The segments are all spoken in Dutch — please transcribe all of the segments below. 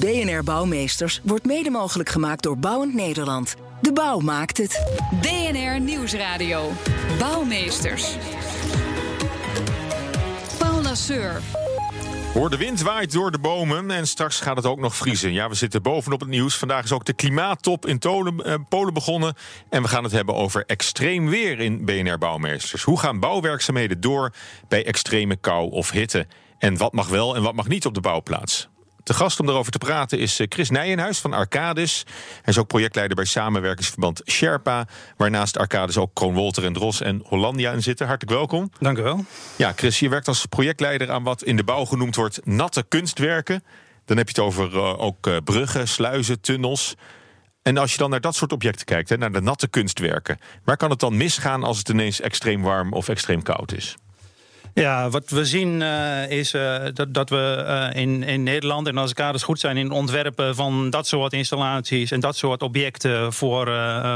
BNR Bouwmeesters wordt mede mogelijk gemaakt door Bouwend Nederland. De bouw maakt het. BNR Nieuwsradio. Bouwmeesters. Paul Lasseur. Hoor, de wind waait door de bomen en straks gaat het ook nog vriezen. Ja, we zitten bovenop het nieuws. Vandaag is ook de klimaattop in Tolen, eh, Polen begonnen. En we gaan het hebben over extreem weer in BNR Bouwmeesters. Hoe gaan bouwwerkzaamheden door bij extreme kou of hitte? En wat mag wel en wat mag niet op de bouwplaats? De gast om daarover te praten is eh, Chris Nijenhuis van Arcadis. Hij is ook projectleider bij samenwerkingsverband Sherpa. Waarnaast Arcadis ook Kroonwolter en Dros en Hollandia in zitten. Hartelijk welkom. Dank u wel. Ja, Chris, je werkt als projectleider aan wat in de bouw genoemd wordt natte kunstwerken. Dan heb je het over uh, ook uh, bruggen, sluizen, tunnels. En als je dan naar dat soort objecten kijkt, hè, naar de natte kunstwerken, waar kan het dan misgaan als het ineens extreem warm of extreem koud is? Ja, wat we zien uh, is uh, dat, dat we uh, in, in Nederland, en als de kaders goed zijn, in ontwerpen van dat soort installaties en dat soort objecten voor,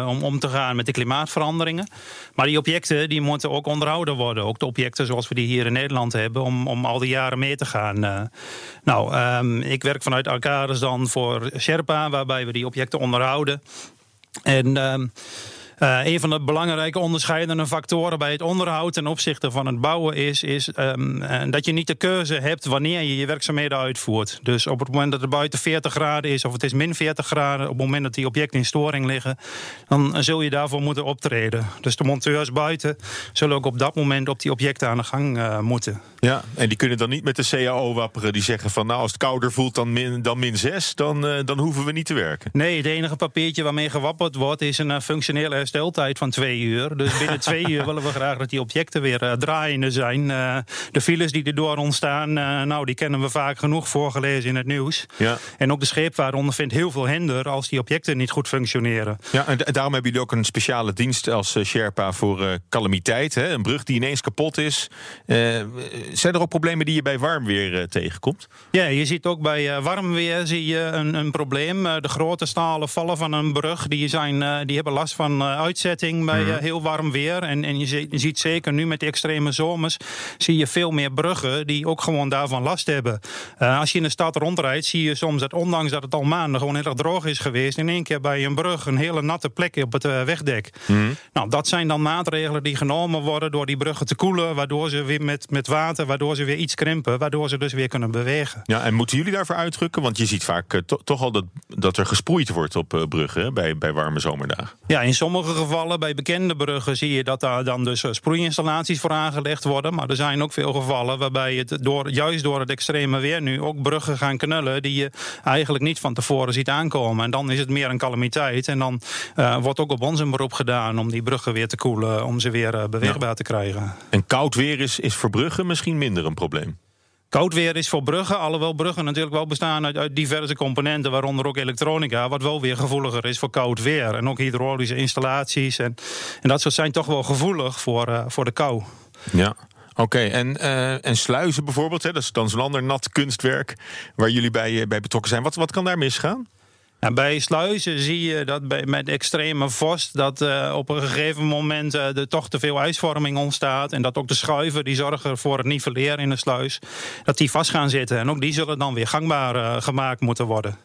om om te gaan met de klimaatveranderingen. Maar die objecten die moeten ook onderhouden worden. Ook de objecten zoals we die hier in Nederland hebben, om, om al die jaren mee te gaan. nou, um, ik werk vanuit Arcades dan voor Sherpa, waarbij we die objecten onderhouden. En. Um, uh, een van de belangrijke onderscheidende factoren bij het onderhoud ten opzichte van het bouwen is, is um, dat je niet de keuze hebt wanneer je je werkzaamheden uitvoert. Dus op het moment dat het buiten 40 graden is of het is min 40 graden, op het moment dat die objecten in storing liggen, dan zul je daarvoor moeten optreden. Dus de monteurs buiten zullen ook op dat moment op die objecten aan de gang uh, moeten. Ja, en die kunnen dan niet met de CAO wapperen die zeggen van nou als het kouder voelt dan min, dan min 6, dan, uh, dan hoeven we niet te werken. Nee, het enige papiertje waarmee gewapperd wordt is een functionele hersteltijd van twee uur. Dus binnen twee uur willen we graag dat die objecten weer uh, draaiende zijn. De files die erdoor ontstaan, nou, die kennen we vaak genoeg voorgelezen in het nieuws. Ja. En ook de scheepvaart ondervindt heel veel hinder als die objecten niet goed functioneren. Ja, en daarom hebben jullie ook een speciale dienst als Sherpa voor calamiteit. Hè? Een brug die ineens kapot is. Zijn er ook problemen die je bij warm weer tegenkomt? Ja, je ziet ook bij warm weer zie je een, een probleem. de grote stalen vallen van een brug, die, zijn, die hebben last van uitzetting bij uh, heel warm weer. En, en je, je, ziet zeker nu met de extreme zomers... zie je veel meer bruggen die ook gewoon daarvan last hebben. Als je in de stad rondrijdt, zie je soms dat ondanks dat het al maanden gewoon heel erg droog is geweest... in één keer bij een brug een hele natte plek op het wegdek. Mm. Nou, dat zijn dan maatregelen die genomen worden door die bruggen te koelen... waardoor ze weer met, met water, waardoor ze weer iets krimpen... waardoor ze dus weer kunnen bewegen. Ja, en moeten jullie daarvoor uitdrukken? Want je ziet vaak to toch al dat, dat er gesproeid wordt op bruggen bij, bij warme zomerdagen. Ja, in sommige gevallen, bij bekende bruggen, zie je dat daar dan dus sproeiinstallaties voor aangelegd worden. Maar er zijn ook veel gevallen waarbij het door, juist door het extreme weer nu ook bruggen gaan knullen die je eigenlijk niet van tevoren ziet aankomen. En dan is het meer een calamiteit. En dan uh, wordt ook op ons een beroep gedaan om die bruggen weer te koelen, om ze weer uh, beweegbaar ja. te krijgen. En koud weer is, is voor bruggen misschien minder een probleem? Koud weer is voor bruggen, alhoewel bruggen natuurlijk wel bestaan uit, uit, diverse componenten, waaronder ook elektronica, wat wel weer gevoeliger is voor koud weer. En ook hydraulische installaties en, en dat soort zijn toch wel gevoelig voor, uh, voor de kou. Ja. Oké, okay, en, uh, en sluizen bijvoorbeeld, hè, dat is dan zo'n ander nat kunstwerk waar jullie bij, bij betrokken zijn. Wat, wat kan daar misgaan? En bij sluizen zie je dat bij, met extreme vorst... dat uh, op een gegeven moment uh, er toch te veel ijsvorming ontstaat... en dat ook de schuiven die zorgen voor het nivelleren in de sluis... dat die vast gaan zitten. En ook die zullen dan weer gangbaar uh, gemaakt moeten worden.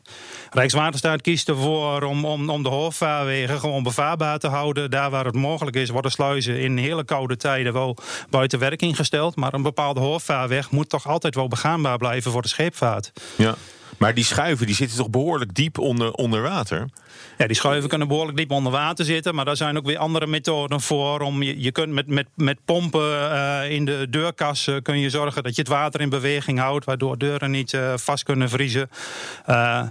Rijkswaterstaat kiest ervoor om, om, om de hoofdvaarwegen gewoon bevaarbaar te houden. Daar waar het mogelijk is worden sluizen in hele koude tijden wel buiten werking gesteld. Maar een bepaalde hoofdvaarweg moet toch altijd wel begaanbaar blijven voor de scheepvaart. Ja. Maar die schuiven die zitten toch behoorlijk diep onder, onder water? Ja, die schuiven kunnen behoorlijk diep onder water zitten. Maar daar zijn ook weer andere methoden voor. Om je, je kunt met, met, met pompen uh, in de deurkassen kun je zorgen dat je het water in beweging houdt. Waardoor deuren niet uh, vast kunnen vriezen. Uh,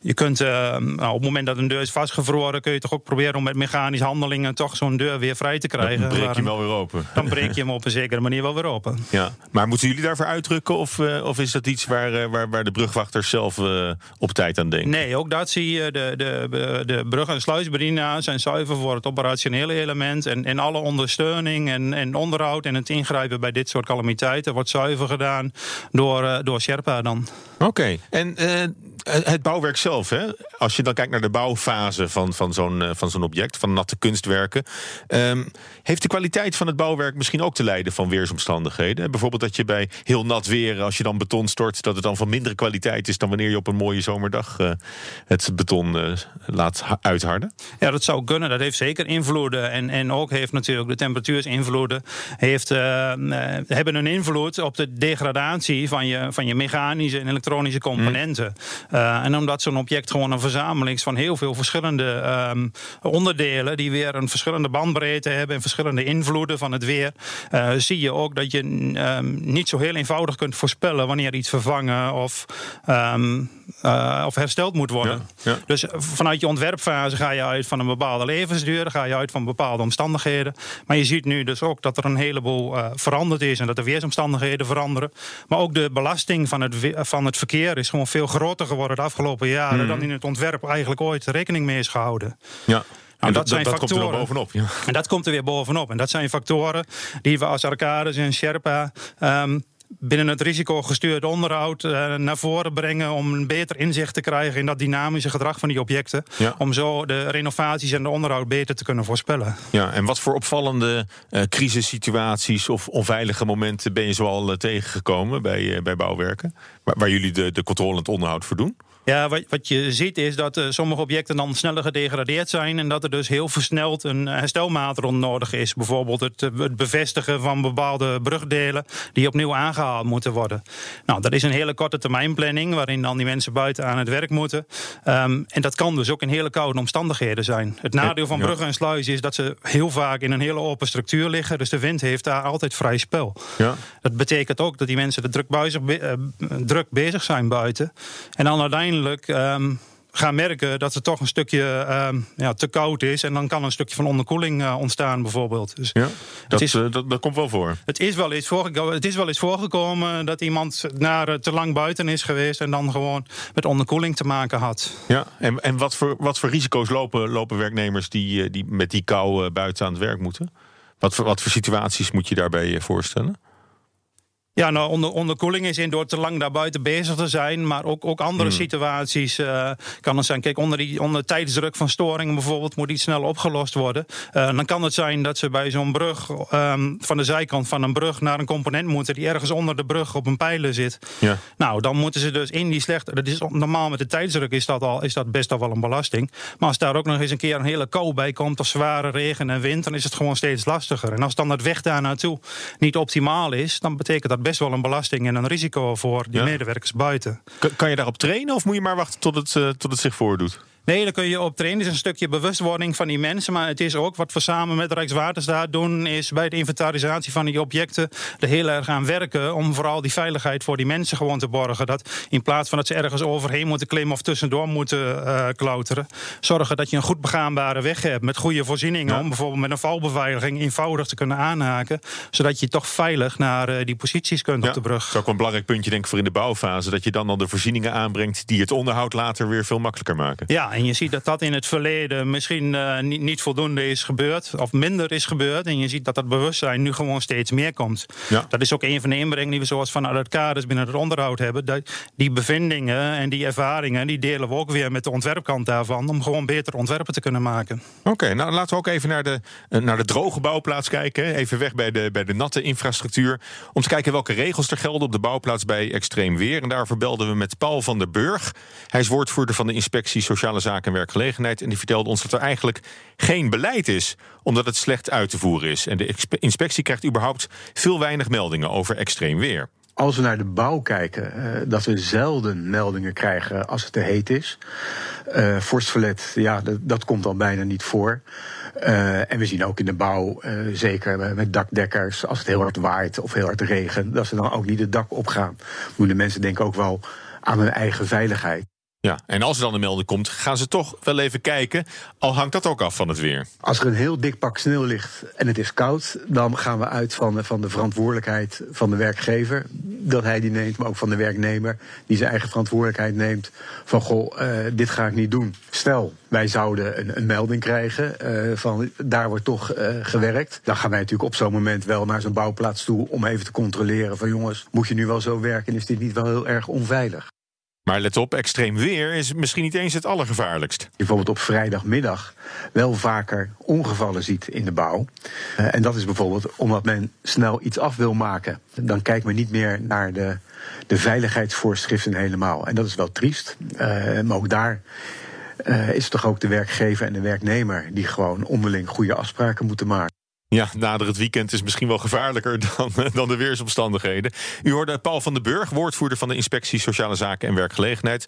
je kunt nou, op het moment dat een deur is vastgevroren. kun je toch ook proberen om met mechanische handelingen. toch zo'n deur weer vrij te krijgen. Dan breek je hem wel weer open. Dan breek je hem op een zekere manier wel weer open. Ja, maar moeten jullie daarvoor uitdrukken? Of, of is dat iets waar, waar, waar de brugwachters zelf op tijd aan denken? Nee, ook dat zie je. De, de, de brug- en sluisbedienaars zijn zuiver voor het operationele element. En, en alle ondersteuning en, en onderhoud en het ingrijpen bij dit soort calamiteiten wordt zuiver gedaan door, uh, door Sherpa dan. Oké, en uh, het bouwwerk zelf, hè? als je dan kijkt naar de bouwfase van, van zo'n uh, van zo'n object, van natte kunstwerken. Um, heeft de kwaliteit van het bouwwerk misschien ook te lijden van weersomstandigheden? Bijvoorbeeld dat je bij heel nat weer, als je dan beton stort, dat het dan van mindere kwaliteit is dan wanneer je op een mooie zomerdag het beton laat uitharden? Ja, dat zou kunnen. Dat heeft zeker invloeden. En, en ook heeft natuurlijk de temperatuursinvloeden heeft, hebben een invloed op de degradatie van je, van je mechanische en elektronische componenten. Mm. en omdat zo'n object gewoon een verzameling is van heel veel verschillende um, onderdelen die weer een verschillende bandbreedte hebben en verschillende invloeden van het weer, uh, zie je ook dat je um, niet zo heel eenvoudig kunt voorspellen wanneer iets vervangen of, um, uh, of hersteld moet worden. Ja, ja. Dus vanuit je ontwerpfase ga je uit van een bepaalde levensduur, ga je uit van bepaalde omstandigheden. Maar je ziet nu dus ook dat er een heleboel uh, veranderd is en dat de weersomstandigheden veranderen. Maar ook de belasting van het, van het verkeer is gewoon veel groter geworden de afgelopen jaren mm. dan in het ontwerp eigenlijk ooit rekening mee is gehouden. Ja. Nou, dat, dat, zijn dat factoren. komt er bovenop. Ja. En dat komt er weer bovenop. En dat zijn factoren die we als Arcades en Sherpa. Um, binnen het risicogestuurd onderhoud uh, naar voren brengen om een beter inzicht te krijgen in dat dynamische gedrag van die objecten. Ja. Om zo de renovaties en de onderhoud beter te kunnen voorspellen. Ja, en wat voor opvallende uh, crisissituaties of onveilige momenten ben je zoal uh, tegengekomen bij, bij bouwwerken? Waar, waar jullie de, de controle en het onderhoud voor doen? Ja, wat, wat je ziet is dat uh, sommige objecten dan sneller gedegradeerd zijn. En dat er dus heel versneld een herstelmaatregel nodig is. Bijvoorbeeld het, het, bevestigen van bepaalde brugdelen die opnieuw aangehaald moeten worden. Nou, dat is een hele korte termijnplanning waarin dan die mensen buiten aan het werk moeten. Um, en dat kan dus ook in hele koude omstandigheden zijn. Het nadeel van bruggen en sluizen is dat ze heel vaak in een hele open structuur liggen. Dus de wind heeft daar altijd vrij spel. Ja. Dat betekent ook dat die mensen er druk, uh, druk bezig zijn buiten. En dan uiteindelijk um, gaan merken dat het toch een stukje um, ja, te koud is. En dan kan een stukje van onderkoeling uh, ontstaan, bijvoorbeeld. Dus ja, dat, is, uh, dat, dat, komt wel voor. Het is wel, eens voorgekomen, het is wel eens voorgekomen dat iemand naar, uh, te lang buiten is geweest. en dan gewoon met onderkoeling te maken had. Ja, en, en wat, voor, wat voor risico's lopen, lopen werknemers die, die met die kou buiten aan het werk moeten? Wat voor, wat voor situaties moet je daarbij voorstellen? Ja, nou, onder, onderkoeling is in door te lang daar buiten bezig te zijn. Maar ook, ook andere hmm. situaties uh, kan het zijn. Kijk, onder, die, onder tijdsdruk van storingen bijvoorbeeld moet iets snel opgelost worden. Uh, dan kan het zijn dat ze bij zo'n brug um, van de zijkant van een brug naar een component moeten die ergens onder de brug op een pijler zit. Ja. Nou, dan moeten ze dus in die slechte. Dat is normaal met de tijdsdruk is dat, al, is dat best al wel een belasting. Maar als daar ook nog eens een keer een hele kou bij komt, of zware regen en wind, dan is het gewoon steeds lastiger. En als dan het weg daar naartoe niet optimaal is, dan betekent dat best wel een belasting en een risico voor die ja. medewerkers buiten. Kan je daarop trainen of moet je maar wachten tot het, uh, tot het zich voordoet? Nee, daar kun je op trainen. Het is een stukje bewustwording van die mensen. Maar het is ook wat we samen met Rijkswaterstaat doen... is bij de inventarisatie van die objecten er heel erg aan werken... om vooral die veiligheid voor die mensen gewoon te borgen. Dat in plaats van dat ze ergens overheen moeten klimmen... of tussendoor moeten uh, klauteren... zorgen dat je een goed begaanbare weg hebt... met goede voorzieningen ja. om bijvoorbeeld met een valbeveiliging... eenvoudig te kunnen aanhaken. Zodat je toch veilig naar uh, die posities kunt ja, op de brug. Dat is ook een belangrijk puntje denk ik voor in de bouwfase... dat je dan al de voorzieningen aanbrengt... die het onderhoud later weer veel makkelijker maken. Ja, en je ziet dat dat in het verleden misschien uh, niet, niet, voldoende is gebeurd, of minder is gebeurd. En je ziet dat dat bewustzijn nu gewoon steeds meer komt. Ja. Dat is ook een van de inbrengingen die we zoals vanuit het kaders binnen het onderhoud hebben. Dat, die bevindingen en die ervaringen, die delen we ook weer met de ontwerpkant daarvan, om gewoon beter ontwerpen te kunnen maken. Oké, okay, nou laten we ook even naar de, uh, naar de droge bouwplaats kijken. Even weg bij de, bij de natte infrastructuur. Om te kijken welke regels er gelden op de bouwplaats bij extreem weer. En daarvoor belden we met Paul van der Burg. Hij is woordvoerder van de Inspectie Sociale Zaken en Werk werkgelegenheid. En die vertelde ons dat er eigenlijk geen beleid is, omdat het slecht uit te voeren is. En de inspectie krijgt überhaupt veel weinig meldingen over extreem weer. Als we naar de bouw kijken, uh, dat we zelden meldingen krijgen als het te heet is. Uh, ja, dat, dat, komt al bijna niet voor. Uh, en we zien ook in de bouw, zeker met dakdekkers, als het heel hard waait of heel hard regent, dat ze dan ook niet het dak opgaan. Moeten mensen denken ook wel aan hun eigen veiligheid. Ja, en als er dan een melding komt, gaan ze toch wel even kijken. Al hangt dat ook af van het weer. Als er een heel dik pak sneeuw ligt en het is koud, dan gaan we uit van, van de verantwoordelijkheid van de werkgever. Dat hij die neemt, maar ook van de werknemer, die zijn eigen verantwoordelijkheid neemt. Van goh, uh, dit ga ik niet doen. Stel, wij zouden een, een melding krijgen uh, van daar wordt toch gewerkt. Dan gaan wij natuurlijk op zo'n moment wel naar zo'n bouwplaats toe om even te controleren van jongens, moet je nu wel zo werken? Is dit niet wel heel erg onveilig? Maar let op, extreem weer is misschien niet eens het allergevaarlijkst. Bijvoorbeeld op vrijdagmiddag wel vaker ongevallen ziet in de bouw. Uh, en dat is bijvoorbeeld omdat men snel iets af wil maken. Dan kijkt men niet meer naar de, de veiligheidsvoorschriften helemaal. En dat is wel triest. Uh, maar ook daar uh, is toch ook de werkgever en de werknemer die gewoon onderling goede afspraken moeten maken. Ja, nader het weekend is misschien wel gevaarlijker dan, dan de weersomstandigheden. U hoorde Paul van den Burg, woordvoerder van de Inspectie Sociale Zaken en Werkgelegenheid.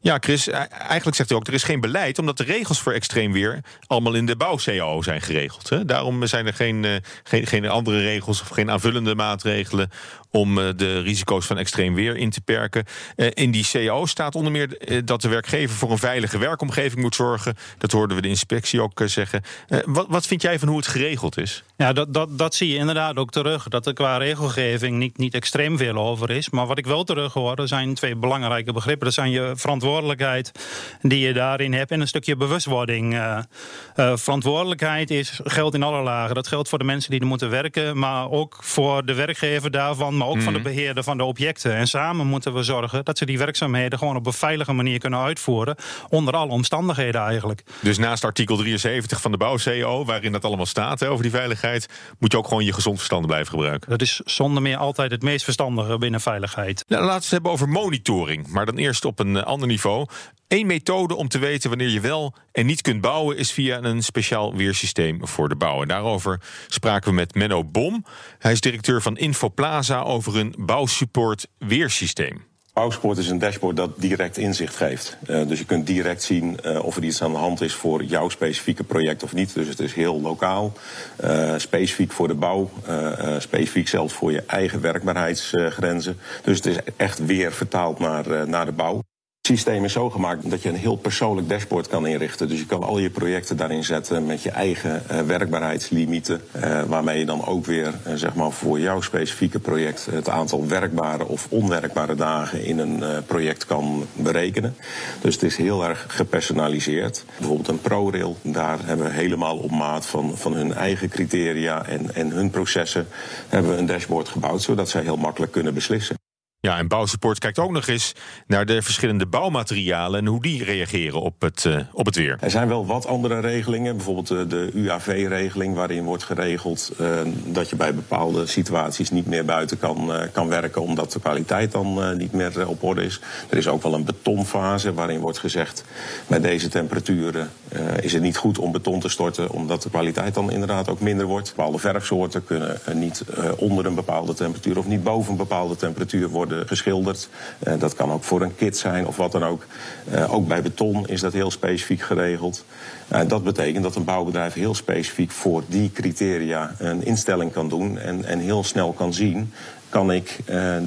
Ja, Chris, eigenlijk zegt u ook, er is geen beleid... omdat de regels voor extreem weer allemaal in de bouw-CAO zijn geregeld. Hè? Daarom zijn er geen, geen, geen andere regels of geen aanvullende maatregelen... om de risico's van extreem weer in te perken. In die CAO staat onder meer dat de werkgever... voor een veilige werkomgeving moet zorgen. Dat hoorden we de inspectie ook zeggen. Wat, wat vind jij van hoe het geregeld is? Ja, dat, dat, dat zie je inderdaad ook terug. Dat er qua regelgeving niet, niet extreem veel over is. Maar wat ik wel terug hoor, er zijn twee belangrijke begrippen. Dat zijn je verantwoordelijkheid die je daarin hebt en een stukje bewustwording. Uh, uh, verantwoordelijkheid is, geldt in alle lagen. Dat geldt voor de mensen die er moeten werken, maar ook voor de werkgever daarvan, maar ook mm. van de beheerder van de objecten. En samen moeten we zorgen dat ze die werkzaamheden gewoon op een veilige manier kunnen uitvoeren. Onder alle omstandigheden eigenlijk. Dus naast artikel 73 van de bouw-CO, waarin dat allemaal staat, hè, over die veiligheid moet je ook gewoon je gezond verstand blijven gebruiken. Dat is zonder meer altijd het meest verstandige binnen veiligheid. Nou, laten we het hebben over monitoring, maar dan eerst op een ander niveau. Eén methode om te weten wanneer je wel en niet kunt bouwen is via een speciaal weersysteem voor de bouw. En daarover spraken we met Menno Bom. Hij is directeur van Infoplaza over een bouwsupport weersysteem. Bouwsport is een dashboard dat direct inzicht geeft. Uh, dus je kunt direct zien uh, of er iets aan de hand is voor jouw specifieke project of niet. Dus het is heel lokaal, uh, specifiek voor de bouw, specifiek zelfs voor je eigen werkbaarheidsgrenzen. dus het is echt weer vertaald naar, naar de bouw. Systeem is zo gemaakt dat je een heel persoonlijk dashboard kan inrichten. Dus je kan al je projecten daarin zetten met je eigen uh, werkbaarheidslimieten. Uh, waarmee je dan ook weer uh, zeg maar voor jouw specifieke project het aantal werkbare of onwerkbare dagen in een project kan berekenen. Dus het is heel erg gepersonaliseerd. Bijvoorbeeld een ProRail, daar hebben we helemaal op maat van, van hun eigen criteria en, en hun processen hebben we een dashboard gebouwd, zodat zij heel makkelijk kunnen beslissen. Ja, en Bouwsupport kijkt ook nog eens naar de verschillende bouwmaterialen en hoe die reageren op het, uh, op het weer. Er zijn wel wat andere regelingen, bijvoorbeeld de, de UAV-regeling, waarin wordt geregeld uh, dat je bij bepaalde situaties niet meer buiten kan, kan werken, omdat de kwaliteit dan niet meer op orde is. Er is ook wel een betonfase waarin wordt gezegd: bij deze temperaturen is het niet goed om beton te storten, omdat de kwaliteit dan inderdaad ook minder wordt. Bepaalde verfsoorten kunnen niet onder een bepaalde temperatuur of niet boven een bepaalde temperatuur worden geschilderd. Uh, dat kan ook voor een kit zijn of wat dan ook. Uh, ook bij beton is dat heel specifiek geregeld. Dat betekent dat een bouwbedrijf heel specifiek voor die criteria een instelling kan doen en, en heel snel kan zien kan ik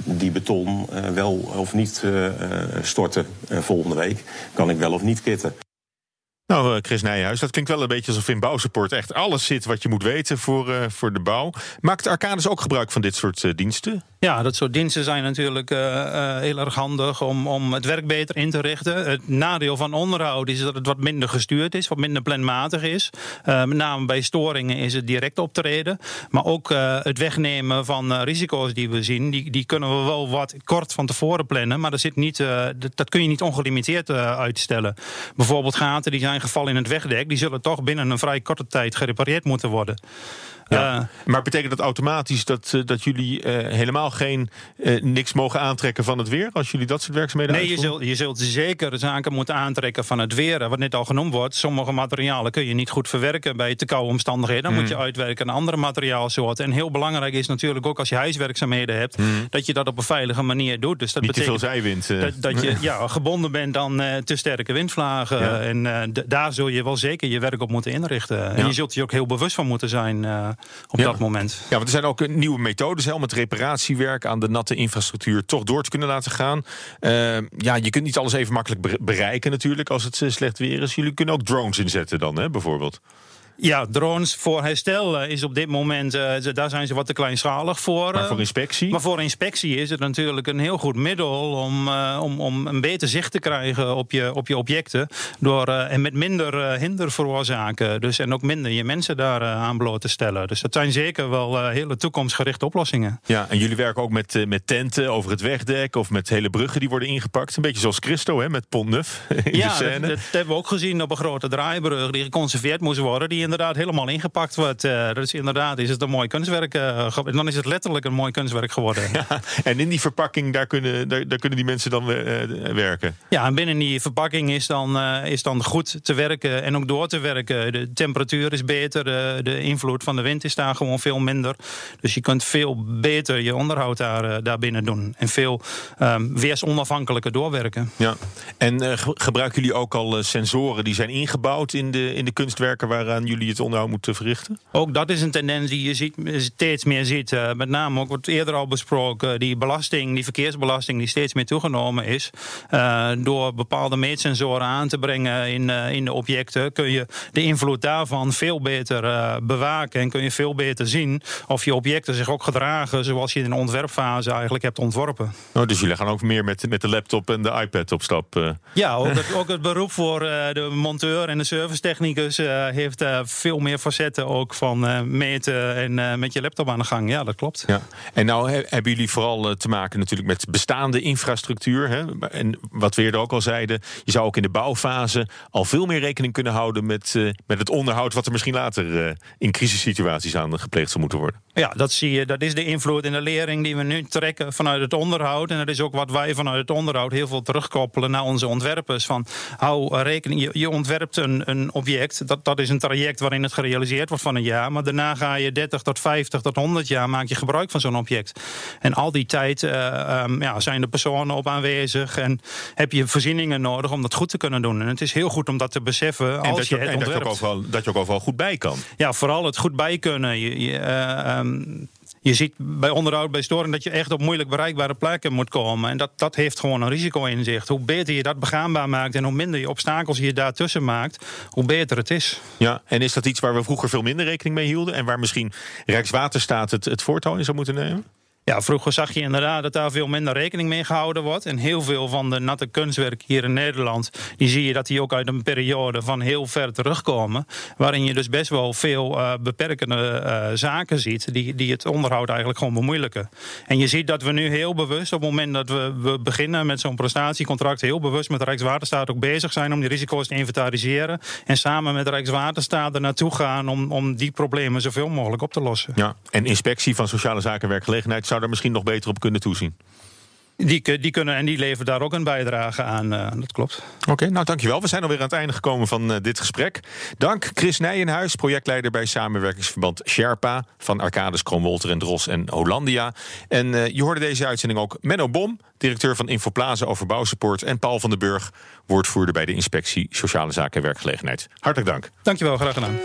die beton wel of niet storten volgende week? Kan ik wel of niet kitten? Nou, Chris Nijhuis, dat klinkt wel een beetje alsof in bouwsupport echt alles zit wat je moet weten voor, voor de bouw. Maakt Arcades ook gebruik van dit soort diensten? Ja, dat soort diensten zijn natuurlijk heel erg handig om, om het werk beter in te richten. Het nadeel van onderhoud is dat het wat minder gestuurd is, wat minder planmatig is. Met name bij storingen is het direct optreden. Maar ook het wegnemen van risico's die we zien, die, die kunnen we wel wat kort van tevoren plannen. Maar dat, zit niet, dat kun je niet ongelimiteerd uitstellen. Bijvoorbeeld gaten die zijn gevallen in het wegdek, die zullen toch binnen een vrij korte tijd gerepareerd moeten worden. Ja. maar betekent dat automatisch dat, uh, dat jullie uh, helemaal geen niks mogen aantrekken van het weer als jullie dat soort werkzaamheden Nee, je zult, je zult zeker zaken moeten aantrekken van het weer. Wat net al genoemd wordt, sommige materialen kun je niet goed verwerken bij te koude omstandigheden. Dan mm. moet je uitwerken naar andere materiaalsoorten. En heel belangrijk is natuurlijk ook als je huiswerkzaamheden hebt, mm. dat je dat op een veilige manier doet. Dus dat niet betekent te veel zijwind. Dat, dat je ja, gebonden bent aan te sterke windvlagen. Ja. En daar zul je wel zeker je werk op moeten inrichten. En je zult je ook heel bewust van moeten zijn. Op Ja. dat moment. Ja, want er zijn ook nieuwe methodes hè, om het reparatiewerk aan de natte infrastructuur toch door te kunnen laten gaan. Eh, ja, je kunt niet alles even makkelijk bere- bereiken natuurlijk als het eh, slecht weer is. Jullie kunnen ook drones inzetten dan, hè, bijvoorbeeld. Ja, drones voor herstel eh, is op dit moment, eh, daar zijn ze wat te kleinschalig voor. Maar eh, voor inspectie? Maar voor inspectie is het natuurlijk een heel goed middel om, eh, om, om een beter zicht te krijgen op je, op je objecten. Door, eh, en met minder eh, hinder veroorzaken. Dus, en ook minder je mensen daar eh, aan bloot te stellen. Dus dat zijn zeker wel eh, hele toekomstgerichte oplossingen. Ja, en jullie werken ook met, eh, met tenten over het wegdek of met hele bruggen die worden ingepakt. Een beetje zoals Christo hè, met Pont Neuf in ja, de dat, scène. dat hebben we ook gezien op een grote draaibrug die geconserveerd moest worden. Die inderdaad helemaal ingepakt wordt. Dat is inderdaad is het een mooi kunstwerk. ge- dan is het letterlijk een mooi kunstwerk geworden. Ja. En in die verpakking, daar kunnen, daar, daar kunnen die mensen dan eh, werken. en binnen die verpakking is dan, is dan goed te werken en ook door te werken. De temperatuur is beter, de, invloed van de wind is daar gewoon veel minder. Dus je kunt veel beter je onderhoud daar, eh, daar binnen doen. En veel ehm weersonafhankelijker doorwerken. Ja. En ge- gebruiken jullie ook al sensoren die zijn ingebouwd in de, in de kunstwerken waaraan jullie het onderhoud moeten verrichten? Ook dat is een tendens die je ziet, steeds meer ziet. Eh, met name ook wordt eerder al besproken. Die belasting, die verkeersbelasting die steeds meer toegenomen is. Eh, door bepaalde meetsensoren aan te brengen in, eh, in de objecten. Kun je de invloed daarvan veel beter eh, bewaken. En kun je veel beter zien of je objecten zich ook gedragen. Zoals je in de ontwerpfase eigenlijk hebt ontworpen. Oh, dus jullie gaan ook meer met, met de laptop en de iPad op stap. eh. Ja, ook het, ook het beroep voor eh, de monteur en de servicetechnicus eh, heeft eh, veel meer facetten ook van eh, meten en eh, met je laptop aan de gang. Ja, dat klopt. Ja. En nou he- hebben jullie vooral eh, te maken natuurlijk met bestaande infrastructuur. Hè? En wat we eerder ook al zeiden, je zou ook in de bouwfase al veel meer rekening kunnen houden met, met het onderhoud wat er misschien later in crisissituaties aan gepleegd zou moeten worden. Ja, dat zie je. Dat is de invloed en de lering die we nu trekken vanuit het onderhoud. En dat is ook wat wij vanuit het onderhoud heel veel terugkoppelen naar onze ontwerpers. Van hou rekening, je, je ontwerpt een, een object. Dat, dat is een traject waarin het gerealiseerd wordt van een jaar. Maar daarna ga je 30 tot 50 tot 100 jaar maak je gebruik van zo'n object. En al die tijd eh, ehm, ja, zijn de personen op aanwezig. En heb je voorzieningen nodig om dat goed te kunnen doen. En het is heel goed om dat te beseffen En, als dat je je, het en dat, je ook overal, dat je ook overal goed bij kan. Ja, vooral het goed bij kunnen. Je, je, eh, ehm, je ziet bij onderhoud, bij storing, dat je echt op moeilijk bereikbare plekken moet komen. En dat, dat heeft gewoon een risico in zich. Hoe beter je dat begaanbaar maakt en hoe minder je obstakels je daartussen maakt, hoe beter het is. Ja, en is dat iets waar we vroeger veel minder rekening mee hielden en waar misschien Rijkswaterstaat het, het voortouw in zou moeten nemen? Ja, vroeger zag je inderdaad dat daar veel minder rekening mee gehouden wordt. En heel veel van de natte kunstwerk hier in Nederland, die zie je dat die ook uit een periode van heel ver terugkomen. Waarin je dus best wel veel eh, beperkende eh, zaken ziet, die, die het onderhoud eigenlijk gewoon bemoeilijken. En je ziet dat we nu heel bewust, op het moment dat we, we beginnen met zo'n prestatiecontract, heel bewust met Rijkswaterstaat ook bezig zijn om die risico's te inventariseren. En samen met Rijkswaterstaat er naartoe gaan om, om die problemen zoveel mogelijk op te lossen. Ja, en inspectie van sociale zaken en werkgelegenheid zou daar misschien nog beter op kunnen toezien. Die, die kunnen en die leveren daar ook een bijdrage aan. eh, dat klopt. Oké, nou dankjewel. We zijn alweer aan het einde gekomen van eh, dit gesprek. Dank Chris Nijenhuis, projectleider bij samenwerkingsverband Sherpa... van Arcades, Kroonwolter en Dros en Hollandia. En eh, je hoorde deze uitzending ook Menno Bom... directeur van Infoplaza over bouwsupport... en Paul van den Burg, woordvoerder bij de Inspectie Sociale Zaken en Werkgelegenheid. Hartelijk dank. Dankjewel, graag gedaan.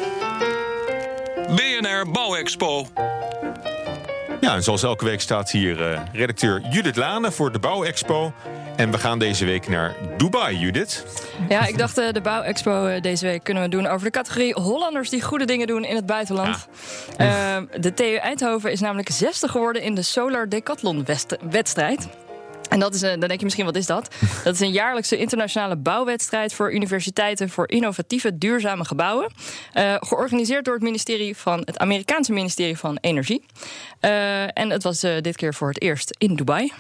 BNR Bouwexpo. Ja, en zoals elke week staat hier eh, redacteur Judith Lane voor de Bouwexpo... En we gaan deze week naar Dubai, Judith. Ja, ik dacht eh, de Bouwexpo eh, deze week kunnen we doen over de categorie Hollanders die goede dingen doen in het buitenland. Eh, de TU Eindhoven is namelijk 60 geworden in de Solar Decathlon west- wedstrijd. En dat is, eh, dan denk je misschien, wat is dat? Dat is een jaarlijkse internationale bouwwedstrijd voor universiteiten voor innovatieve, duurzame gebouwen. Eh, georganiseerd door het ministerie van het Amerikaanse ministerie van Energie. Eh, en het was dit keer voor het eerst in Dubai.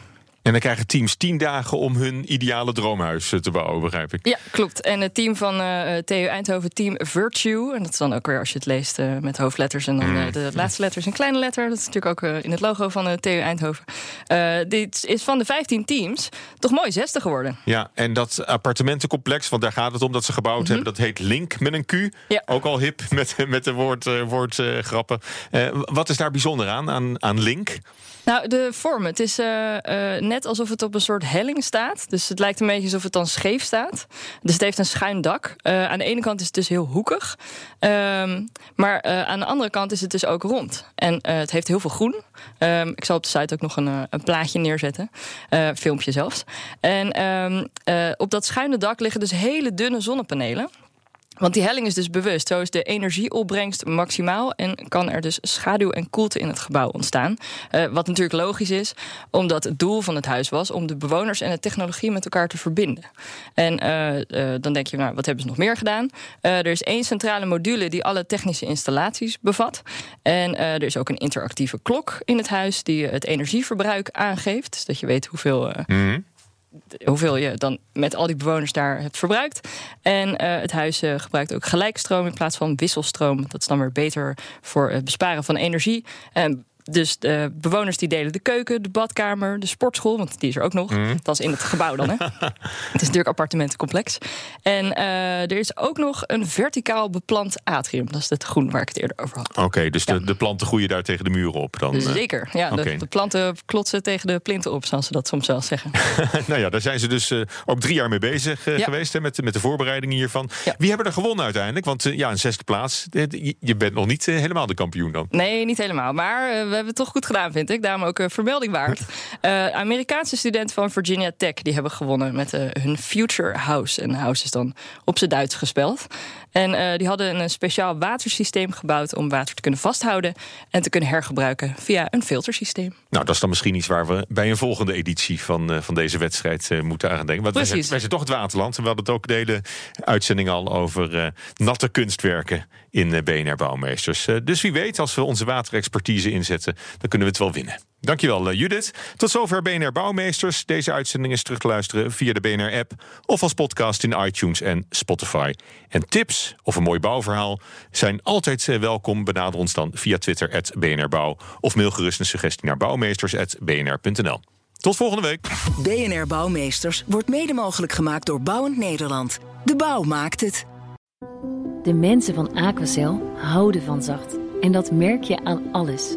En dan krijgen teams tien dagen om hun ideale droomhuis eh, te bouwen, begrijp ik. Ja, klopt. En het team van eh, TU Eindhoven, Team Virtue. En dat is dan ook weer als je het leest eh, met hoofdletters. En dan eh, de laatste letter is een kleine letter. Dat is natuurlijk ook eh, in het logo van de TU Eindhoven. Eh, dit is van de 15 teams toch mooi 60 geworden. Ja, en dat appartementencomplex, want daar gaat het om dat ze gebouwd hebben, dat heet Link met een Q. Mhm. Ja. Ook al hip met, met de woordgrappen. Woord, eh, grappen. Eh, wat is daar bijzonder aan, aan, aan Link? Nou, de vorm. Het is eh, eh, net alsof het op een soort helling staat. Dus het lijkt een beetje alsof het dan scheef staat. Dus het heeft een schuin dak. Uh, aan de ene kant is het dus heel hoekig. Um, maar aan de andere kant is het dus ook rond. En het heeft heel veel groen. Um, ik zal op de site ook nog een, een plaatje neerzetten. filmpje zelfs. En um, op dat schuine dak liggen dus hele dunne zonnepanelen. Want die helling is dus bewust. Zo is de energieopbrengst maximaal en kan er dus schaduw en koelte in het gebouw ontstaan. Uh, wat natuurlijk logisch is, omdat het doel van het huis was om de bewoners en de technologie met elkaar te verbinden. En uh, uh, dan denk je, nou, wat hebben ze nog meer gedaan? er is één centrale module die alle technische installaties bevat. En er is ook een interactieve klok in het huis die het energieverbruik aangeeft. Dus dat je weet hoeveel. Mm hoeveel je dan met al die bewoners daar hebt verbruikt. En uh, het huis uh, gebruikt ook gelijkstroom in plaats van wisselstroom. Dat is dan weer beter voor het besparen van energie. En dus de bewoners die delen de keuken, de badkamer, de sportschool, want die is er ook nog. Mm. Dat is in het gebouw dan, hè? het is natuurlijk appartementencomplex. En uh, er is ook nog een verticaal beplant atrium. Dat is het groen waar ik het eerder over had. Oké, okay, dus ja. de, de, planten groeien daar tegen de muren op dan? Zeker, ja. Okay. De, de, planten klotsen tegen de plinten op, zoals ze dat soms wel zeggen. nou ja, daar zijn ze dus uh, ook drie jaar mee bezig uh, ja. geweest, hè, met, met de voorbereidingen hiervan. Ja. Wie hebben er gewonnen uiteindelijk? Want ja, een zesde plaats, je bent nog niet helemaal de kampioen dan. Nee, niet helemaal. Maar we hebben het toch goed gedaan, vind ik. Daarom ook een vermelding waard. Uh, Amerikaanse studenten van Virginia Tech die hebben gewonnen met uh, hun Future House. En house is dan op zijn Duits gespeld. En uh, die hadden een speciaal watersysteem gebouwd om water te kunnen vasthouden en te kunnen hergebruiken via een filtersysteem. Nou, dat is dan misschien iets waar we bij een volgende editie van, van deze wedstrijd moeten aan denken. Want wij zijn, wij zijn, toch het waterland en we hadden het ook de hele uitzending al over natte kunstwerken in BNR Bouwmeesters. dus wie weet, als we onze waterexpertise inzetten, dan kunnen we het wel winnen. Dankjewel, Judith. Tot zover BNR Bouwmeesters. Deze uitzending is terug te luisteren via de BNR-app of als podcast in iTunes en Spotify. En tips of een mooi bouwverhaal zijn altijd welkom. Benader ons dan via Twitter, BNRBouw. Of mail gerust een suggestie naar bouwmeesters.bnr.nl. Tot volgende week. BNR Bouwmeesters wordt mede mogelijk gemaakt door Bouwend Nederland. De bouw maakt het. De mensen van Aquacel houden van zacht. En dat merk je aan alles.